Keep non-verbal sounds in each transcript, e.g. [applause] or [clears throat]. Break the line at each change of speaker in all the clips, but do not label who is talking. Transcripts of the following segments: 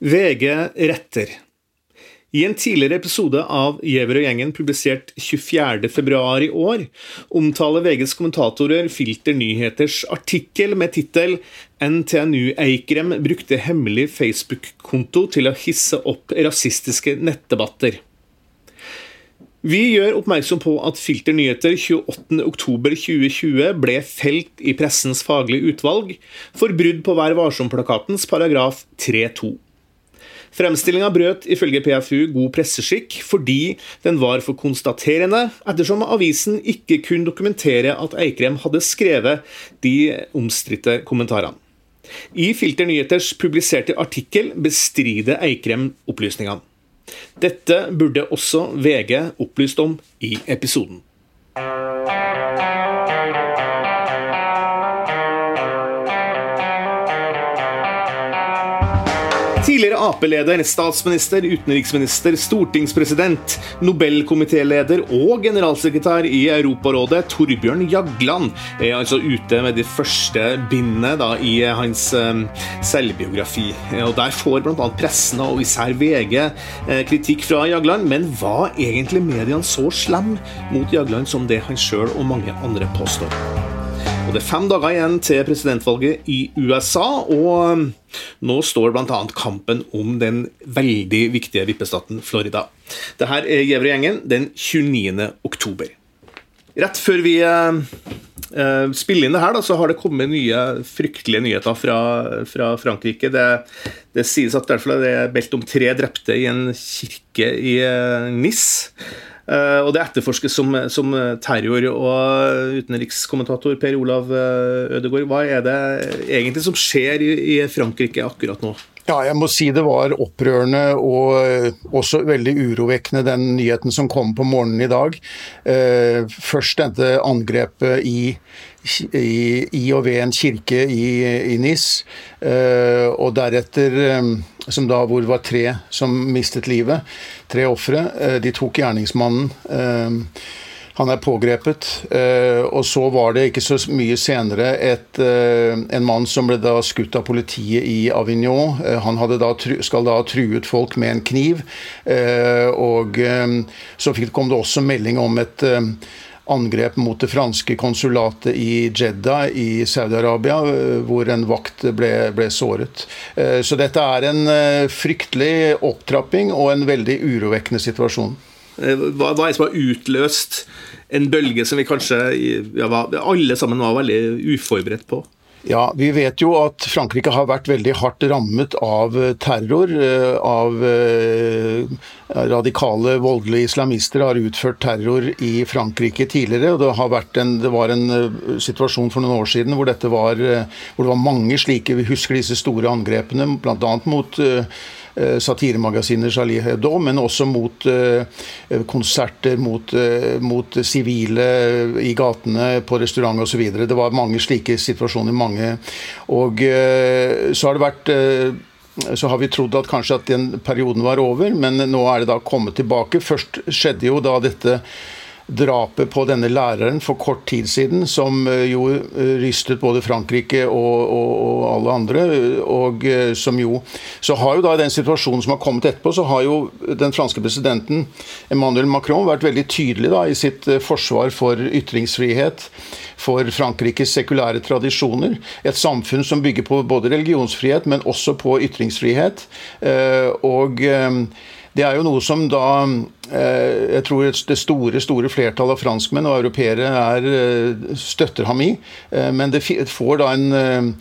VG retter. I en tidligere episode av Giæver og gjengen publisert 24.2 i år, omtaler VGs kommentatorer Filter Nyheters artikkel med tittel 'NTNU Eikrem brukte hemmelig Facebook-konto til å hisse opp rasistiske nettdebatter'. Vi gjør oppmerksom på at Filter Nyheter 28.10.2020 ble felt i Pressens faglige utvalg for brudd på Vær varsom-plakatens paragraf 3.2. Fremstillinga brøt ifølge PFU god presseskikk fordi den var for konstaterende, ettersom avisen ikke kunne dokumentere at Eikrem hadde skrevet de omstridte kommentarene. I Filter Nyheters publiserte artikkel bestrider Eikrem opplysningene. Dette burde også VG opplyst om i episoden. Tidligere Ap-leder, statsminister, utenriksminister, stortingspresident, Nobelkomitéleder og generalsekretær i Europarådet, Torbjørn Jagland, er altså ute med de første bindene da, i hans um, selvbiografi. Og Der får bl.a. pressen og især VG eh, kritikk fra Jagland, men var egentlig mediene så slemme mot Jagland som det han sjøl og mange andre påstår? Og Det er fem dager igjen til presidentvalget i USA, og um, nå står bl.a. kampen om den veldig viktige vippestaten Florida. Dette er Gjæver-gjengen den 29. oktober. Rett før vi uh, spiller inn det her, da, så har det kommet nye fryktelige nyheter fra, fra Frankrike. Det, det sies at det er meldt om tre drepte i en kirke i uh, Nis. Uh, og det etterforskes som, som, terror. Og utenrikskommentator Per Olav eh, Ødegaard, hva er det egentlig som skjer i, i Frankrike akkurat nå?
Ja, jeg må si det var opprørende og eh, også veldig urovekkende, den nyheten som kom på morgenen i dag. Først dette angrepet i, i, i og ved en kirke i, i Nis, og deretter som da, hvor det var tre som mistet livet. Tre ofre. Uh, de tok gjerningsmannen. Uh, han er pågrepet. Og så var det ikke så mye senere et, en mann som ble da skutt av politiet i Avignon. Han da, skal da ha truet folk med en kniv. Og så kom det også melding om et angrep mot det franske konsulatet i Jeddah i Saudi-Arabia, eh, hvor en vakt ble, ble, såret. Eh, så dette er en eh, fryktelig opptrapping og en veldig urovekkende situasjon.
Hva, hva er det som har utløst en bølge som vi kanskje ja, alle sammen var veldig uforberedt på?
Ja, Vi vet jo at Frankrike har vært veldig hardt rammet av eh, terror. Eh, av eh, radikale, voldelige islamister har utført terror i Frankrike tidligere. og Det, en, det var en situasjon for noen år siden hvor, var, hvor det var mange slike Vi husker disse store angrepene, bl.a. mot Eh, satiremagasinet Charlie Hebdo, men også mot eh, konserter, mot mot sivile i gatene, på restaurant osv. Det var mange slike situasjoner. mange, Og så har det vært så har vi trodd at kanskje at den perioden var over, men nå er det da kommet tilbake. Først skjedde jo da dette drapet på denne læreren for kort tid siden, som eh, jo eh, rystet både Frankrike og, og, og, alle andre. Og eh, som jo Så har jo da den situasjonen som har kommet etterpå, så har jo den franske presidenten Emmanuel Macron vært veldig tydelig da i sitt forsvar for ytringsfrihet, for Frankrikes sekulære tradisjoner. Et samfunn som bygger på både religionsfrihet, men også på ytringsfrihet. Og det er jo noe som da eh, Jeg tror det store store flertallet av franskmenn og europeere er, eh, støtter ham i. Eh, men det får da en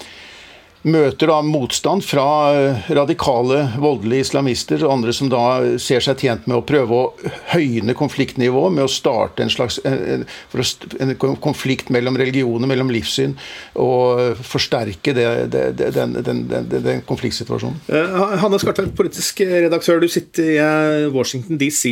møter da motstand fra eh, radikale, voldelige islamister og andre som da ser seg tjent med å prøve å høyne konfliktnivået med å starte en slags en, konflikt mellom religioner, mellom livssyn, og forsterke det, det, den, den, den, den, konfliktsituasjonen.
Hanne Skartvedt, politisk redaktør. Du sitter i eh, Washington DC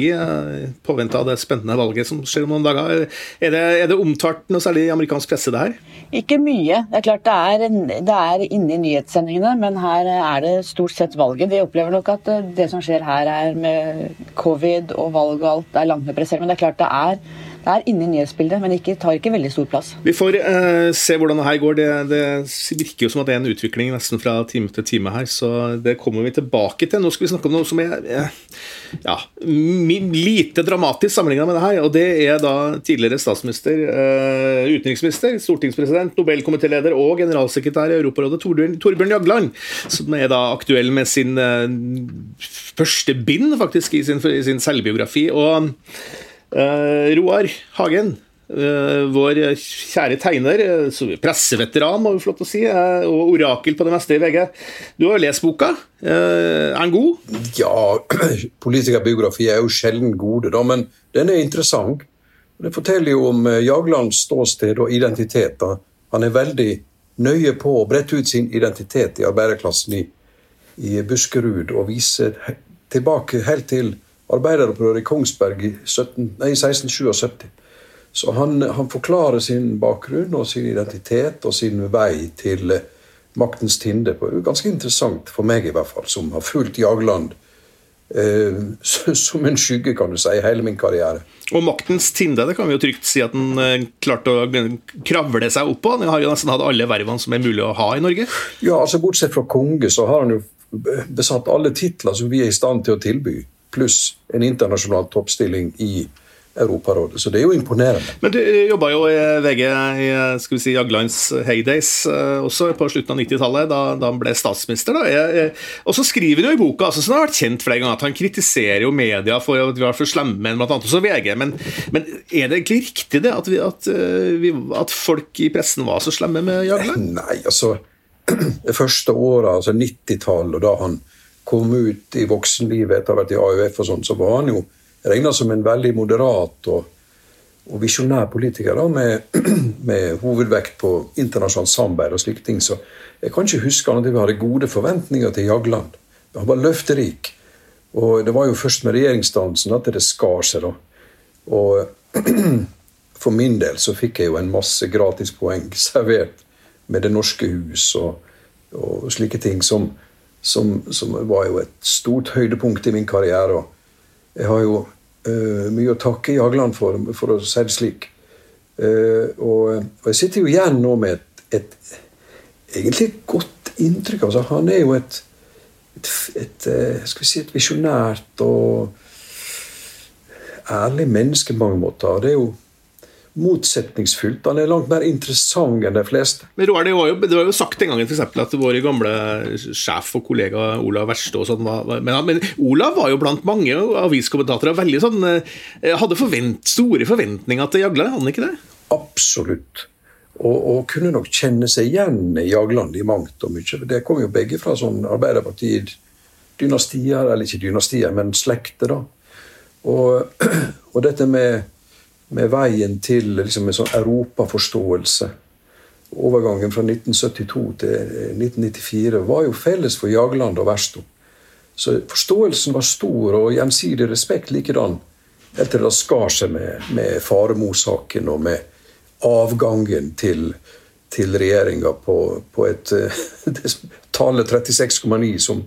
påvente av det spennende valget som skjer om noen dager. Er det, er det omtalt noe særlig i amerikansk presse, det her?
Ikke mye. Det er klart det er, det er inni nyhetssendingene, men her er det stort sett valget. Vi opplever nok at det som skjer her er med covid og valg og alt, er langt mer presserende. Men det er klart det er, er inne i nyhetsbildet, men ikke, tar ikke veldig stor plass.
Vi får uh, se hvordan det her går. Det, det, virker jo som at det er en utvikling nesten fra time til time her, så det kommer vi tilbake til. Nå skal vi snakke om noe som er ja, lite dramatisk sammenlignet med det her. Og det er da tidligere statsminister, uh, utenriksminister, stortingspresident, Nobelkomitéleder og generalsekretær i Europarådet, Torbjørn, Torbjørn Jagland, som er da aktuell med sin uh, første bind, faktisk, i sin, i sin selvbiografi. og Roar Hagen, uh, vår kjære tegner, uh, presseveteran må vi få å si, og orakel på det meste i VG. Du har jo lest boka. er den god?
Ja, [clears throat] politikerbiografi er jo sjelden gode, da, men den er interessant. Det forteller jo om Jaglands ståsted og identitet. Da. Han er veldig nøye på å brette ut sin identitet i arbeiderklassen i, i Buskerud og vise tilbake helt til arbeideropprøret i Kongsberg i 17, nei, 1677. Så han, han, forklarer sin bakgrunn og sin identitet og sin vei til eh, maktens tinde. på Ganske interessant for meg, i hvert fall, som har fulgt Jagland eh, [laughs] som en skygge, kan du si, hele min karriere.
Og maktens tinde, det kan vi jo trygt si at han eh, klarte å kravle seg opp på. Han har jo nesten hatt alle vervene som er mulig å ha i Norge.
Ja, altså Bortsett fra konge, så har han jo besatt alle titler som vi er i stand til å tilby pluss en internasjonal toppstilling i Europarådet. Så det er jo imponerende.
Men du jobba jo i VG i skal vi si, Jaglands heydays eh, også på slutten av 90-tallet, da, da, han ble statsminister. Da. og så skriver han jo i boka, altså, som har vært kjent flere ganger, at han kritiserer jo media for at vi var for slemme, blant annet også VG. Men, men, er det egentlig riktig det, at, vi, at, eh, vi, at, folk i pressen var så slemme med Jagland?
Nei, altså [clears throat] Det første året, altså 90-tallet, da han kom ut i voksenlivet etter å ha vært i AUF, og sånn, så var han jo regna som en veldig moderat og, og visjonær politiker da, med, [clears throat] med, hovedvekt på internasjonalt samarbeid og slike ting. Så jeg kan ikke huske at vi hadde gode forventninger til Jagland. Han var løfterik. Og det var jo først med regjeringsdannelsen at det skar seg. da. Og [clears throat] for min del så fikk jeg jo en masse gratispoeng [laughs] servert med Det norske hus og, og slike ting som som, som, var jo et stort høydepunkt i min karriere. Og jeg har jo uh, mye å takke Jagland for, for å si det slik. Uh, og, og, jeg sitter jo igjen nå med et, et egentlig godt inntrykk. Altså, han er jo et, et, et uh, skal vi si et visjonært og ærlig menneske på mange måter. Det er jo motsetningsfylt. Han er langt mer interessant enn de fleste.
Men Roar, det var jo, det var jo sagt en gang for eksempel, at vår gamle sjef og kollega Olav Verstå sånn men, men, Olav var jo blant mange aviskommentatorer veldig sånn eh, Hadde forvent, store forventninger til Jagland, hadde han ikke det?
Absolutt. Og, og, kunne nok kjenne seg igjen i Jagland i mangt og mye. Det kom jo begge fra sånn Arbeiderparti-dynastier, eller ikke dynastier, men slekter, da. Og, [clears throat] og dette med med veien til liksom, en sånn europaforståelse. Overgangen fra 1972 til 1994 var jo felles for Jagland og Versto. Så forståelsen var stor, og gjensidig respekt likedan. Helt til det skar seg med, med Faremo-saken og med avgangen til, til regjeringa på, på et [laughs] tallet 36,9 som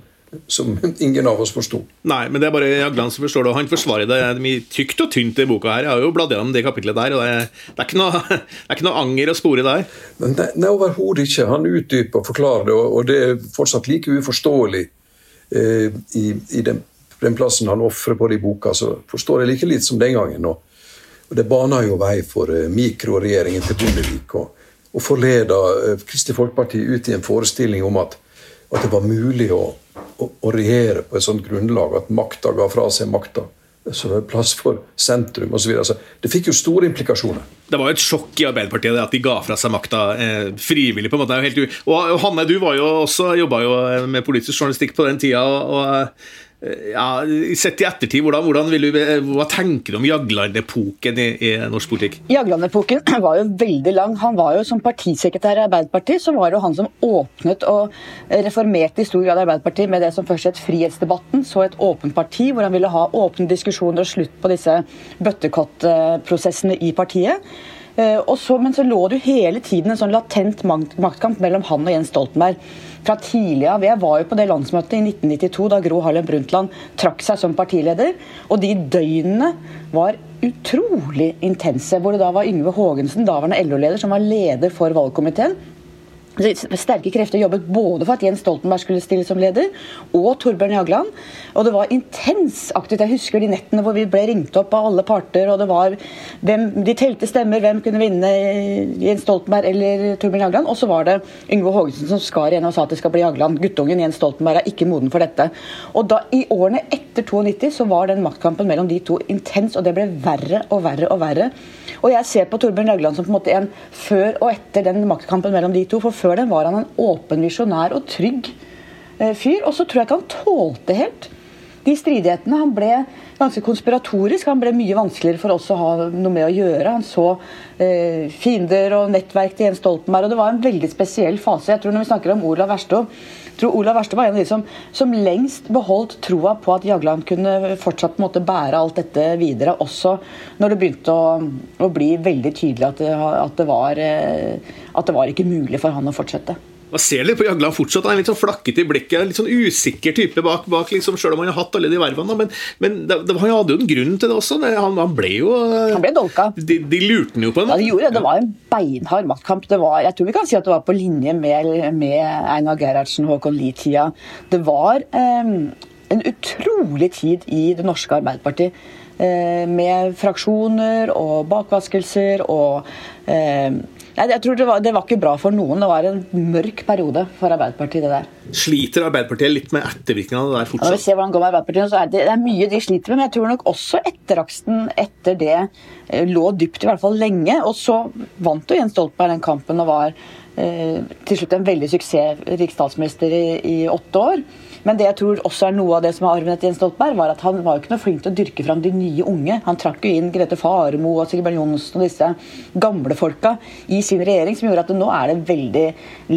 som ingen av oss forsto.
Nei, men det er bare Jagland som forstår det. Han forsvarer det mye tykt og tynt i boka her. Jeg har jo bladd gjennom det kapitlet der, og det er, det er, ikke, noe, [laughs] det er ikke noe anger å spore der.
Men nei, nei overhodet ikke. Han utdyper og forklarer det, og, det er fortsatt like uforståelig eh, i, i den, den, plassen han ofrer på det i boka. Så forstår jeg like litt som den gangen. Og, og det baner jo vei for eh, mikroregjeringen til Bondevik. Og, og forleder eh, Kristelig Folkeparti ut i en forestilling om at, at det var mulig å å, regjere på et sånt grunnlag at makta ga fra seg makta. Så det er plass for sentrum osv. Altså, det fikk jo store implikasjoner.
Det var jo et sjokk i Arbeiderpartiet at de ga fra seg makta eh, frivillig. på en måte. Og, Hanne, du var jo også, jobba jo med politisk journalistikk på den tida. og, og ja, Sett i ettertid, hvordan, hvordan du, hva tenker du om Jagland-epoken i, i, norsk politikk?
Jagland-epoken [clears throat] var jo veldig lang. Han var jo Som partisekretær i Arbeiderpartiet så var det jo han som åpnet og reformerte i stor grad Arbeiderpartiet med det som først het Frihetsdebatten, så et åpent parti, hvor han ville ha åpne diskusjoner og slutt på disse bøttekottprosessene i partiet. Så, men så lå det jo hele tiden en sånn latent maktkamp mellom han og Jens Stoltenberg. Fra tidlig av. Jeg var jo på det landsmøtet i 1992 da Gro Harlem Brundtland trakk seg som partileder. Og de døgnene var utrolig intense. Hvor det da var Yngve Haagensen, daværende LO-leder, som var leder for valgkomiteen. Sterke krefter jobbet både for at Jens Stoltenberg skulle stille som leder, og Torbjørn Jagland. Og det var intens aktivt. Jeg husker de nettene hvor vi ble ringt opp av alle parter, og det var hvem, De telte stemmer, hvem kunne vinne Jens Stoltenberg eller Torbjørn Jagland. Og så var det Yngve Haagensen som skar igjen og sa at det skal bli Jagland. Guttungen Jens Stoltenberg er ikke moden for dette. Og da, i årene etter 92 så var den maktkampen mellom de to intens, og det ble verre og verre og verre. Og jeg ser på Torbjørn Jagland som på en måte en før og etter den maktkampen mellom de to. for før den var han en åpen, visjonær og trygg eh, fyr. Og så tror jeg ikke han tålte helt de stridighetene. Han ble ganske konspiratorisk. Han ble mye vanskeligere for oss å ha noe med å gjøre. Han så eh, fiender og nettverk til Jens Stoltenberg, og det var en veldig spesiell fase. Jeg tror Når vi snakker om Olav Verstå, tror Olav Verste var en av de som, som lengst beholdt troa på at Jagland kunne fortsatt på bære alt dette videre, også når det begynte å, å bli veldig tydelig at det, at, det var, eh, at det var ikke mulig for han å fortsette.
Man ser litt på Jagland fortsatt. Han er litt sånn flakkete i blikket. Litt sånn usikker type bak, bak liksom, selv om han har hatt alle de vervene. Men, men det, det, han hadde jo en grunn til det også. Han, han ble jo
Han ble dolka.
De, de lurte han jo på en
måte. Ja, de gjorde det. Det var en beinhard maktkamp. Det var, jeg tror vi kan si at det var på linje med, med Einar Gerhardsen, Håkon Lie-tida. Det var eh, en utrolig tid i det norske Arbeiderpartiet. Eh, med fraksjoner og bakvaskelser og eh, jeg tror det var, det var, ikke bra for noen. Det var en mørk periode for Arbeiderpartiet. det der.
Sliter Arbeiderpartiet litt med ettervirkningene av det der fortsatt?
Ja, når vi ser hvordan det går med Arbeiderpartiet, så er det, det, er mye de sliter med. Men jeg tror nok også etteraksten etter det eh, lå dypt, i hvert fall lenge. Og så vant jo Jens Stoltenberg den kampen og var eh, til slutt en veldig suksessrik statsminister i, i åtte år. Men det jeg tror også er noe av det som er arven etter Jens Stoltenberg, var at han var jo ikke noe flink til å dyrke fram de nye unge. Han trakk jo inn Grete Faremo og Sigbjørn Johnsen og disse gamle folka i sin regjering, som gjorde at nå er det veldig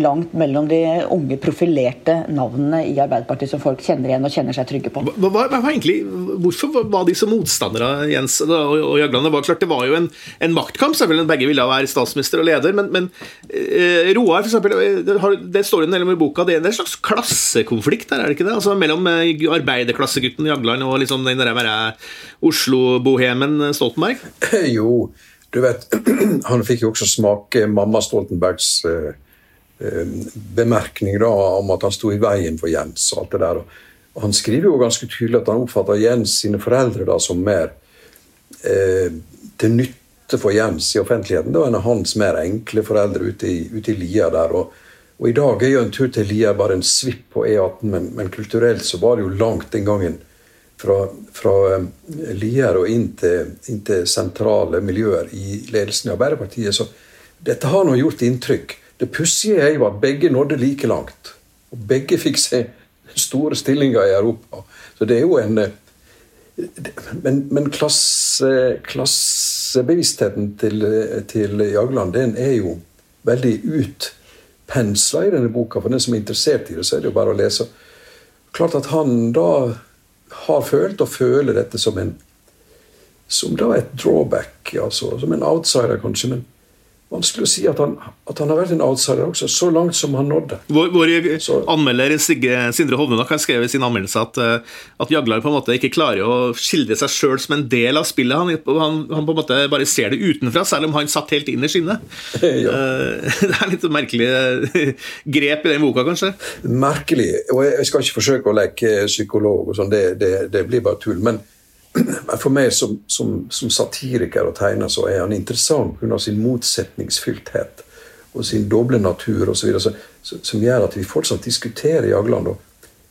langt mellom de unge, profilerte navnene i Arbeiderpartiet som folk kjenner igjen og kjenner seg trygge på.
Hva, hva, hva egentlig, hvorfor var de så motstandere, Jens og, og Jagland? Det var klart det var jo en, en maktkamp, selvfølgelig. Begge ville være statsminister og leder, men, men eh, Roar, for eksempel, det, det står en del om i boka, det er en slags klassekonflikt der? er det det ikke det? Altså Mellom eh, arbeiderklassegutten Jagland og liksom den der Oslo-bohemen eh, Stoltenberg? [laughs]
Jo, du vet [clears throat] Han fikk jo også smake mamma Stoltenbergs eh, eh, bemerkning da, om at han sto i veien for Jens og alt det der. Og han skriver jo ganske tydelig at han oppfatter Jens sine foreldre da som mer eh, til nytte for Jens i offentligheten Det var en av hans mer enkle foreldre ute i, ute i lia der. og og I dag er jo en tur til Lier bare en svipp på E18, men, men, kulturelt så var det jo langt den gangen fra, fra um, Lier og inn til, inn til, sentrale miljøer i ledelsen i Arbeiderpartiet. Så dette har nå gjort inntrykk. Det pussige er jo at begge nådde like langt. Og begge fikk seg store stillinger i Europa. Så det er jo en eh, Men, men klasse, klassebevisstheten til, til Jagland, den er jo veldig ut pensla i denne boka. For den som er interessert i det, så er det jo bare å lese. Klart at han da har følt og føler dette som en som da et drawback, altså, som en outsider, kanskje. men vanskelig å si at han, at han, har vært en outsider også, så langt som han nådde.
Vår, vår anmelder Sindre Hovnenak har skrevet i sin anmeldelse at, eh, at Jaglar på en måte ikke klarer å skildre seg sjøl som en del av spillet. Han, han, han, på en måte bare ser det utenfra, selv om han satt helt inn i skinnet. [laughs] ja. Eh, [laughs] det er litt merkelig eh, grep i den boka, kanskje?
Merkelig. Og jeg skal ikke forsøke å leke psykolog, og sånn, det, det, det blir bare tull. men for meg som, som, som, satiriker og tegner så er han interessant pga. sin motsetningsfylthet og sin doble natur osv. Som gjør at vi fortsatt diskuterer Jagland. Og,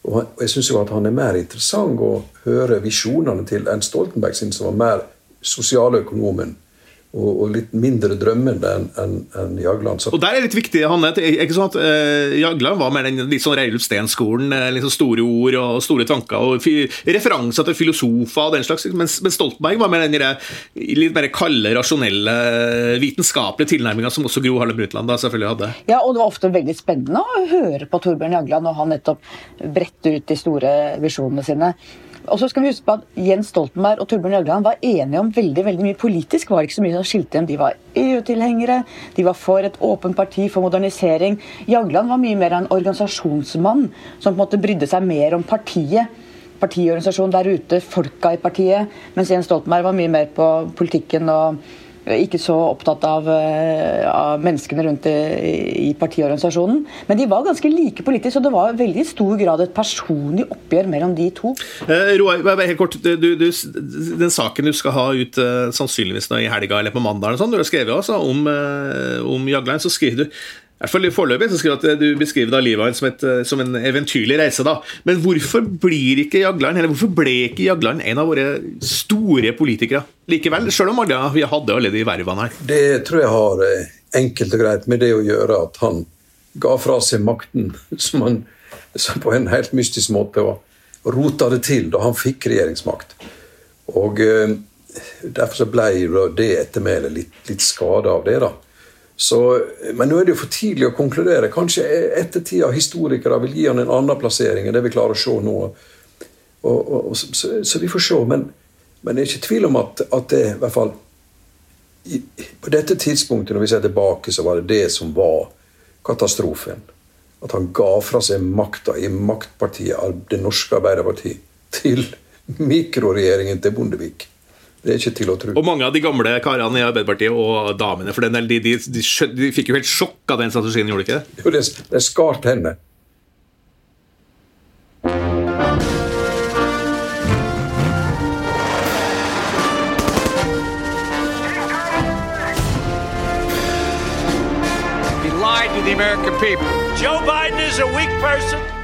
og jeg syns han er mer interessant å høre visjonene til enn Stoltenberg sin, som var mer sosialøkonomen og, og, litt mindre drømmende enn en, en Jagland. Så.
Og der er det litt viktig, Hanne. ikke sånn at uh, Jagland var mer den litt sånn Reilulf Steen-skolen. Liksom store ord og store tanker og referanser til filosofer og den slags. Mens, mens Stoltenberg var mer den litt mer kalde, rasjonelle, vitenskapelige tilnærminga som også Gro Harlem Brundtland selvfølgelig hadde.
Ja, og det var ofte veldig spennende å høre på Torbjørn Jagland når han nettopp bredte ut de store visjonene sine. Og så skal vi huske på at Jens Stoltenberg og Torbjørn Jagland var enige om veldig veldig mye politisk. var ikke så mye som skilte dem. De var EU-tilhengere, de var for et åpent parti, for modernisering. Jagland var mye mer en organisasjonsmann som på en måte brydde seg mer om partiet. Partiorganisasjonen der ute, folka i partiet. Mens Jens Stoltenberg var mye mer på politikken og ikke så opptatt av, eh, av menneskene rundt i, i partiorganisasjonen. Men de var ganske like politisk, og det var veldig stor grad et personlig oppgjør mellom de to.
Eh, Roar, helt kort, du, du, Den saken du skal ha ut sannsynligvis nå i helga eller på mandag, sånn, du har skrevet også om, eh, om Jagland, så skriver du hvert fall Foreløpig så skriver at du beskriver da livet hans som, eh, som, en eventyrlig reise. da. Men hvorfor blir ikke Jagland, eller hvorfor ble ikke Jagland en av våre store politikere likevel? Selv om alle, vi hadde alle de vervene her.
Det tror jeg har eh, enkelt og greit med det å gjøre at han ga fra seg makten, [laughs] som han som på en helt mystisk måte og rota det til da han fikk regjeringsmakt. Og eh, Derfor så ble det ettermælet litt, litt skada av det. da. Så, men nå er det jo for tidlig å konkludere. Kanskje ettertida historikere vil gi han en annen plassering enn det vi klarer å se nå. Og, og, og, så, så, vi får se. Men, men det er ikke tvil om at, at det i hvert fall i, På dette tidspunktet, når vi ser tilbake, så var det det som var katastrofen. At han ga fra seg makta i maktpartiet, det norske Arbeiderpartiet, til mikroregjeringen til Bondevik. Det er ikke til å tro.
Og mange av de gamle karene i Arbeiderpartiet, og damene for den del, de, de, de, de, fikk jo helt sjokk av den strategien, gjorde de ikke det?
Jo, det, det skar henne.
He lied to the American people. Joe Biden is a weak person.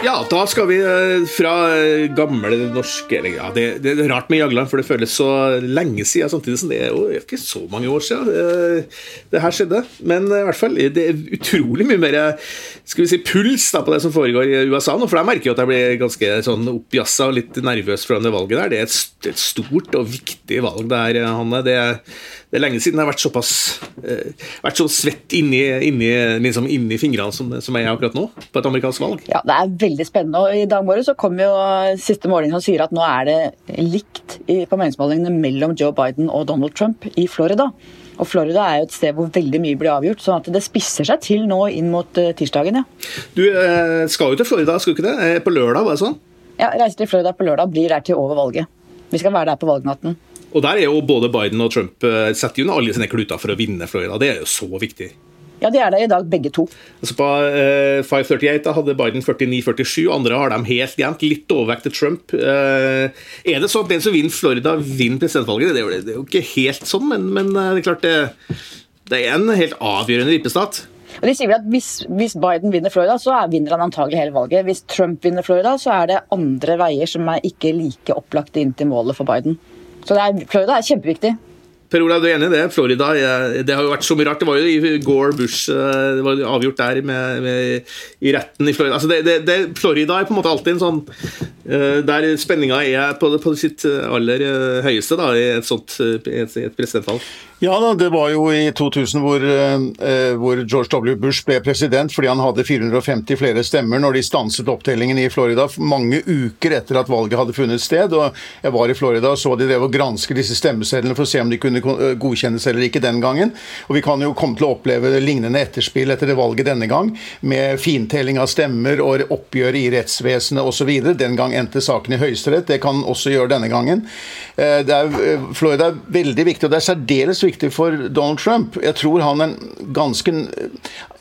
Ja, da skal vi eh, fra eh, gamle norske eller, ja, det, det, er rart med Jagland, for det føles så lenge siden. Samtidig som det er jo ikke så mange år siden det, det her skjedde. Men i hvert fall, det er utrolig mye mer skal vi si, puls da, på det som foregår i USA nå. For jeg merker jo at jeg blir ganske sånn oppjassa og litt nervøs foran det valget der. Det er et, stort og viktig valg, det her, Hanne. Det er, det er lenge siden jeg har vært såpass uh, vært så svett inni, inni, liksom inni fingrene som, som, jeg er akkurat nå, på et amerikansk valg.
Ja, det er veldig spennende. og I dag morges så kom jo siste måling som sier at nå er det likt i, på meningsmålingene mellom Joe Biden og Donald Trump i Florida. Og Florida er jo et sted hvor veldig mye blir avgjort, sånn at det spisser seg til nå inn mot uh, tirsdagen. ja.
Du eh, skal jo til Florida, skal du ikke det? Eh, på lørdag, var det sånn?
Ja, reiser til Florida på lørdag, blir der til over valget. Vi skal være der på valgnatten.
Og der er jo både Biden og Trump eh, setter jo alle sine kluter for å vinne Florida. Det er jo så viktig.
Ja, de er det i dag, begge to.
Altså på uh, eh, 538 da hadde Biden 49-47, andre har dem helt jevnt. Litt overvekt til Trump. Uh, er det sånn at den som vinner Florida, vinner presidentvalget? Det er, jo, det er jo ikke helt sånn, men, men det er klart det, det er en helt avgjørende vippestat.
Og de sier vel at hvis, hvis, Biden vinner Florida, så er, vinner han antagelig hele valget. Hvis Trump vinner Florida, så er det andre veier som er ikke like opplagte inn til målet for Biden. Så er, Florida er kjempeviktig.
Per Olav, du er enig i det? Florida det har jo vært så mye rart. Det var jo i Gore Bush eh, det var avgjort der med, med, i retten i Florida. Altså det, det, det, Florida er på en måte alltid en sånn Der spenninga er på, på sitt aller eh, høyeste da, i et sånt et, et presidentvalg.
Ja, da, det var jo i 2000 hvor, eh, hvor, George W. Bush ble president fordi han hadde 450 flere stemmer når de stanset opptellingen i Florida mange uker etter at valget hadde funnet sted. og Jeg var i Florida og så de drev og granske disse stemmesedlene for å se om de kunne eh, godkjennes eller ikke den gangen. Og Vi kan jo komme til å oppleve lignende etterspill etter det valget denne gang, med fintelling av stemmer og oppgjør i rettsvesenet osv. Den gang endte saken i Høyesterett. Det kan også gjøre denne gangen. Eh, det er, Florida er veldig viktig, og det er særdeles viktig for Donald Trump. Jeg tror han er ganske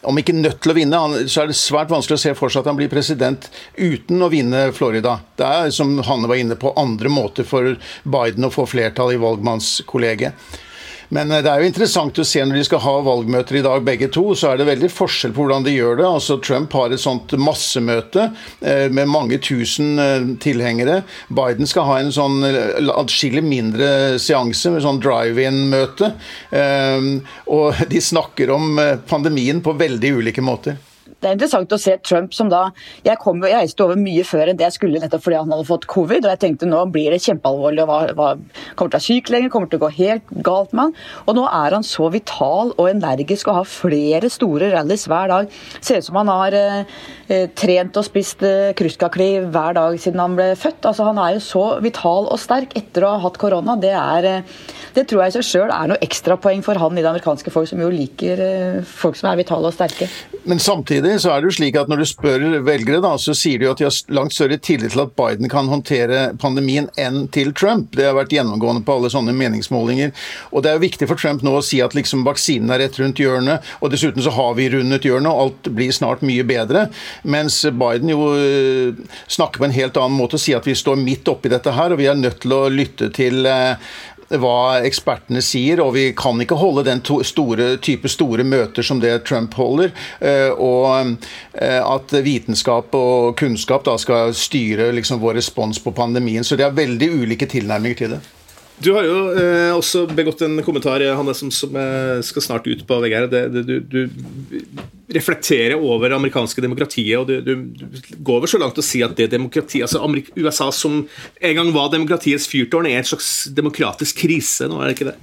Om ikke nødt til å vinne, så er det svært vanskelig å se for seg at han blir president uten å vinne Florida. Det er, som Hanne var inne på, andre måter for Biden å få flertall i valgmannskollegiet. Men eh, det er jo interessant å se når de skal ha valgmøter i dag, begge to, så er det veldig forskjell på hvordan de gjør det. Altså Trump har et sånt massemøte eh, med mange tusen eh, tilhengere. Biden skal ha en sånn atskillig mindre seanse med sånn drive-in-møte. Og de snakker om pandemien på veldig ulike måter.
Det er interessant å se Trump som da Jeg, kom, jeg reiste over mye før enn det jeg skulle, nettopp fordi han hadde fått covid. Og jeg tenkte nå blir det kjempealvorlig. og hva, hva, Kommer til å være syk lenger, kommer til å gå helt galt med han. Og nå er han så vital og energisk og har flere store rallys hver dag. Ser ut som han har eh, eh, trent og spist eh, kruskakli hver dag siden han ble født. Altså Han er jo så vital og sterk etter å ha hatt korona. Det, er, eh, det tror jeg i seg sjøl er noe ekstrapoeng for han i det amerikanske folk, som jo liker eh, folk som er vitale og sterke.
Men samtidig så er det jo slik at når du spør velgere, da, så sier de jo at de har langt større tillit til at Biden kan håndtere pandemien enn til Trump. Det har vært gjennomgående på alle sånne meningsmålinger. Og det er jo viktig for Trump nå å si at liksom vaksinen er rett rundt hjørnet, og dessuten så har vi rundet hjørnet, og alt blir snart mye bedre. Mens Biden jo øh, snakker på en helt annen måte og sier at vi står midt oppi dette her, og vi er nødt til å lytte til øh, hva ekspertene sier, og vi kan ikke holde den store, type store møter som det Trump holder. Eh, og eh, at vitenskap og kunnskap da skal styre liksom vår respons på pandemien. Så det er veldig ulike tilnærminger til det.
Du har jo eh, også begått en kommentar Hanne, som, som eh, skal snart ut på VG. Det, det, du, du, reflekterer over det amerikanske demokratiet, og du, du går vel så langt å si at det demokratiet, altså Amerika, USA som en gang var demokratiets fyrtårn, er en slags demokratisk krise nå, er det ikke det?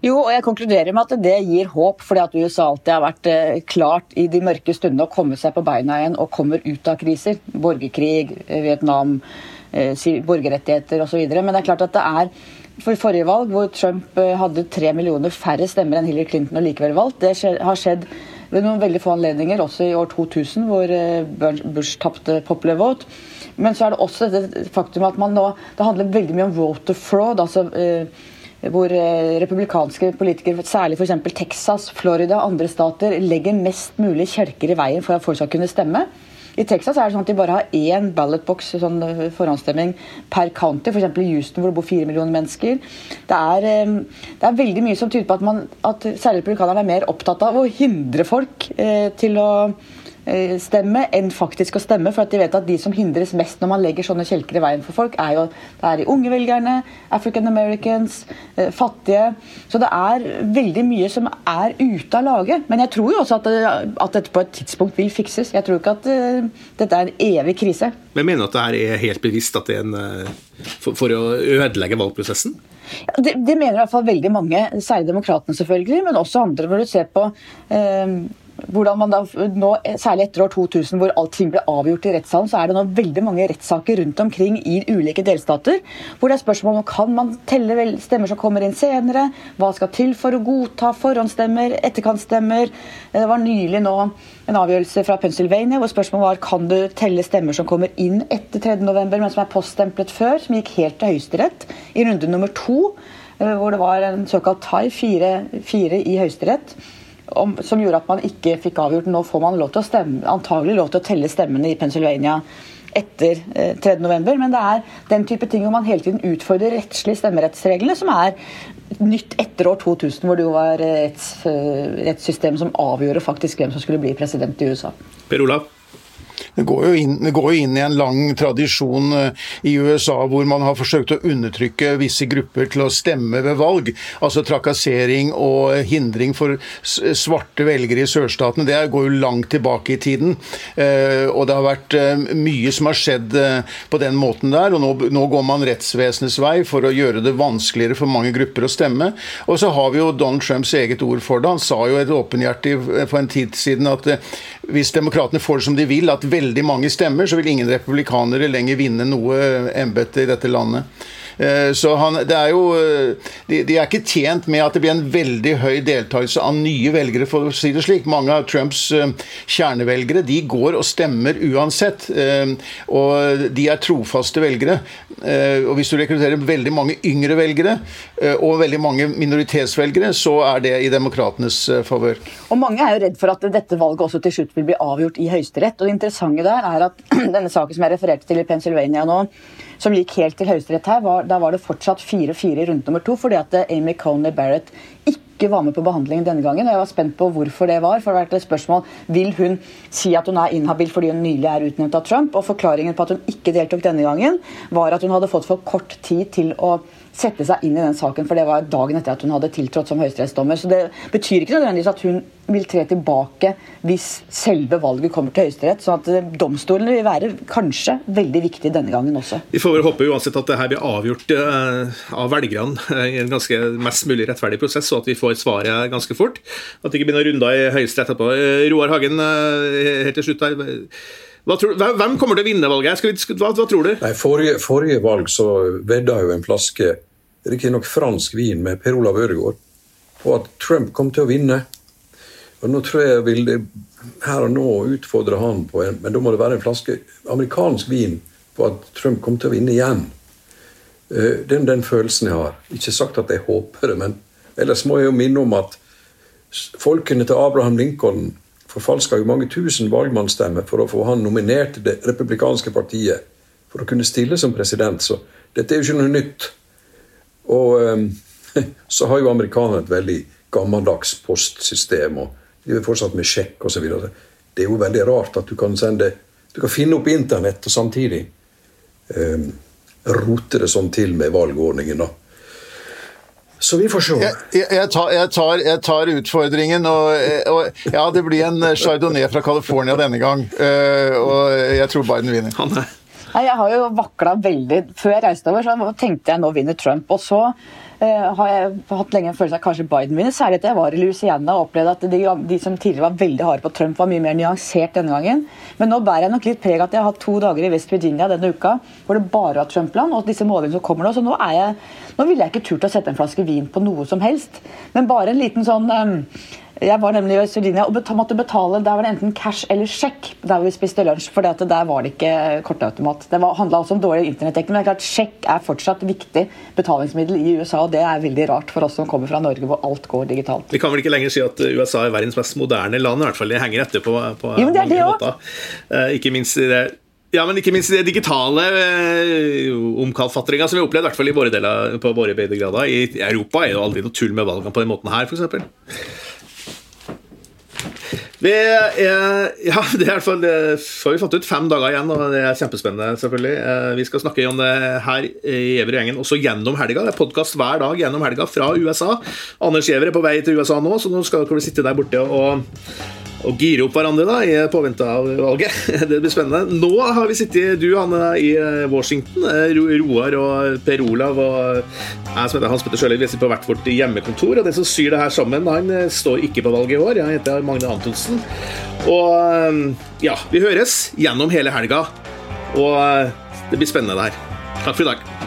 Jo, og jeg konkluderer med at det gir håp, fordi at USA alltid har vært eh, klart i de mørke stundene å komme seg på beina igjen og kommer ut av kriser. Borgerkrig, Vietnam, borgerrettigheter osv. Men det er klart at det er for forrige valg, hvor Trump eh, hadde tre millioner færre stemmer enn Hillary Clinton og likevel valgt. Det har skjedd ved noen veldig få anledninger, også i år 2000, hvor eh, Bush tapte popular vote. Men så er det også det faktum at man nå Det handler veldig mye om voter fraud. altså eh, hvor republikanske politikere, særlig f.eks. Texas, Florida og andre stater, legger mest mulig kjelker i veien for at folk skal kunne stemme. I Texas er det sånn at de bare har én ballotbox, sånn eh, forhåndsstemming, per county. F.eks. i Houston, hvor det bor fire millioner mennesker. Det er, eh, det er, veldig mye som tyder på at, man, at særlig republikanerne er mer opptatt av å hindre folk eh, til å stemme enn faktisk å stemme. For at de vet at de som hindres mest når man legger sånne kjelker i veien for folk, er jo det er de unge velgerne, African Americans, eh, fattige. Så det er veldig mye som er ute av lage. Men jeg tror jo også at, det, at dette på et tidspunkt vil fikses. Jeg tror ikke at uh, dette er en evig krise.
Men mener du at det her er helt bevisst at det er en for, for å ødelegge valgprosessen?
Ja, det, det, mener i hvert fall veldig mange, særlig demokratene selvfølgelig, men også andre. Når du ser på eh, hvordan man da, nå, Særlig etter år 2000, hvor allting ble avgjort i rettssalen, så er det nå veldig mange rettssaker rundt omkring i ulike delstater. Hvor det er spørsmål om kan man telle stemmer som kommer inn senere. Hva skal til for å godta forhåndsstemmer, etterkantsstemmer. Eh, det var nylig nå en avgjørelse fra Pennsylvania hvor spørsmålet var kan du telle stemmer som kommer inn etter 3.11., men som er poststemplet før, som gikk helt til Høyesterett i runde nummer to. Eh, hvor det var en såkalt tie, fire, fire i Høyesterett om, som gjorde at man ikke fikk avgjort. Nå får man lov til å stemme, antagelig lov til å telle stemmene i Pennsylvania etter eh, 3.11. Men det er den type ting hvor man hele tiden utfordrer rettslige stemmerettsreglene, som er nytt etter år 2000, hvor det jo var retts, eh, rettssystemet som avgjorde faktisk hvem som skulle bli president i USA.
Per Olav?
Det går, jo inn, det går inn i en lang tradisjon eh, i USA hvor man har forsøkt å undertrykke visse grupper til å stemme ved valg. Altså trakassering og hindring for svarte velgere i sørstatene. Det går jo langt tilbake i tiden. Eh, og det har vært eh, mye som har skjedd på den måten der. Og nå, nå går man rettsvesenets vei for å gjøre det vanskeligere for mange grupper å stemme. Og så har vi jo Donald Trumps eget ord for det. Han sa jo et åpenhjertig for en tid siden at hvis demokratene får det som de vil, at veldig mange stemmer, så vil ingen republikanere lenger vinne noe embete i dette landet. Eh, så han, det er jo, eh, de, de, er ikke tjent med at det blir en veldig høy deltakelse av nye velgere, for å si det slik. Mange av Trumps eh, kjernevelgere de går og stemmer uansett. Og de er trofaste velgere. Og hvis du rekrutterer veldig mange yngre velgere og veldig mange minoritetsvelgere, så er det i demokratenes favør.
Og mange er jo redd for at dette valget også til slutt vil bli avgjort i Høyesterett. Og det interessante der er at [clears throat] denne saken som jeg refererte til i Pennsylvania nå, som gikk helt til Høyesterett her, var, da var det fortsatt 4-4 i runde nummer to, fordi at eh, Amy Coney Barrett ikke var med på behandlingen denne gangen. og Jeg var spent på hvorfor det var. for det har vært et spørsmål, Vil hun si at hun er inhabil fordi hun nylig er utnevnt av Trump? Og Forklaringen på at hun ikke deltok denne gangen, var at hun hadde fått for kort tid til å sette seg inn i den saken, for det var dagen etter at hun hadde tiltrådt som høyesterettsdommer. Så det betyr ikke nødvendigvis at hun vil tre tilbake hvis selve valget kommer til Høyesterett. Så at eh, domstolene vil være kanskje veldig viktige denne gangen også.
Vi får vel håpe uansett at det her blir avgjort uh, av velgerne i en ganske mest mulig rettferdig prosess, og at vi får svaret ganske fort. At det ikke blir noen runder i Høyesterett etterpå. Roar Hagen, helt til slutt her. Tror, hvem kommer til å vinne valget? Vi, hva, hva, tror du?
Nei, forrige, forrige, valg så vedda jo en flaske riktignok fransk vin med Per Olav Ødegaard på at Trump kom til å vinne. Og Nå tror jeg vil her og nå utfordre han på en Men da må det være en flaske amerikansk vin på at Trump kom til å vinne igjen. Eh, det er den følelsen jeg har. Ikke sagt at jeg håper det, men ellers må jeg jo minne om at folkene til Abraham Lincoln forfalska jo mange tusen valgmannsstemmer for å få han nominert til det republikanske partiet for å kunne stille som president. Så dette er jo ikke noe nytt. Og um, [laughs] så har jo amerikanerne et veldig gammeldags postsystem, og de er fortsatt med sjekk osv. Det er jo veldig rart at du kan sende Du kan finne opp Internett og samtidig um, rote det sånn til med valgordningen. da. Så vi får se.
Jeg, jeg, tar, jeg, tar, jeg tar, utfordringen, og, og, ja, det blir en chardonnay fra California denne gang. Uh, og jeg tror Biden vinner.
Nei, jeg har jo vakla veldig. Før jeg reiste over, så tenkte jeg nå vinner Trump. Og så uh, har jeg hatt lenge en følelse av kanskje Biden vinner. Særlig etter jeg var i Louisiana og opplevde at de, de, som tidligere var veldig harde på Trump, var mye mer nyansert denne gangen. Men nå bærer jeg nok litt preg at jeg har hatt to dager i West Virginia denne uka hvor det bare var Trump-land, og disse målingene som kommer nå. Så nå er jeg nå ville jeg ikke turt å sette en flaske vin på noe som helst, men bare en liten sånn um, jeg var nemlig i Øst-Virginia og måtte betale der var det enten cash eller sjekk der vi spiste lunsj. For der var det ikke kortautomat. Det handla også om dårlig internettdekning. Men det er klart, sjekk er fortsatt viktig betalingsmiddel i USA, og det er veldig rart for oss som kommer fra Norge hvor alt går digitalt.
Vi kan vel ikke lenger si at USA er verdens mest moderne land, i hvert fall. De henger etter på, på
jo, men det mange det måter.
Eh, ikke minst i det ja, men ikke minst det digitale eh, omkalfatringa som vi har opplevd, i hvert fall i våre deler, på våre breddegrader. I Europa er jo aldri noe tull med valgene på den måten her, f.eks. Vi er, ja, [laughs] det er i hvert fall har vi fått ut fem dager igjen, og det er kjempespennende. selvfølgelig. Eh, vi skal snakke om det her i Giæver gjengen også gjennom helga. Det er podkast hver dag gjennom helga fra USA. Anders Giæver er på vei til USA nå, så nå skal dere sitte der borte og og gire opp hverandre da, i påvente av valget. [laughs] Det blir spennende. Nå har vi sittet, du Hanne, i eh, Washington. Eh, Roar og Per Olav og jeg som heter Hans Petter Sjøli, vi sitter på hvert vårt hjemmekontor. Og den som syr det her sammen, han eh, står ikke på valget i år. Jeg heter Magne Antonsen. Og ja, vi høres gjennom hele helga. Og det blir spennende, det her. Takk for i dag.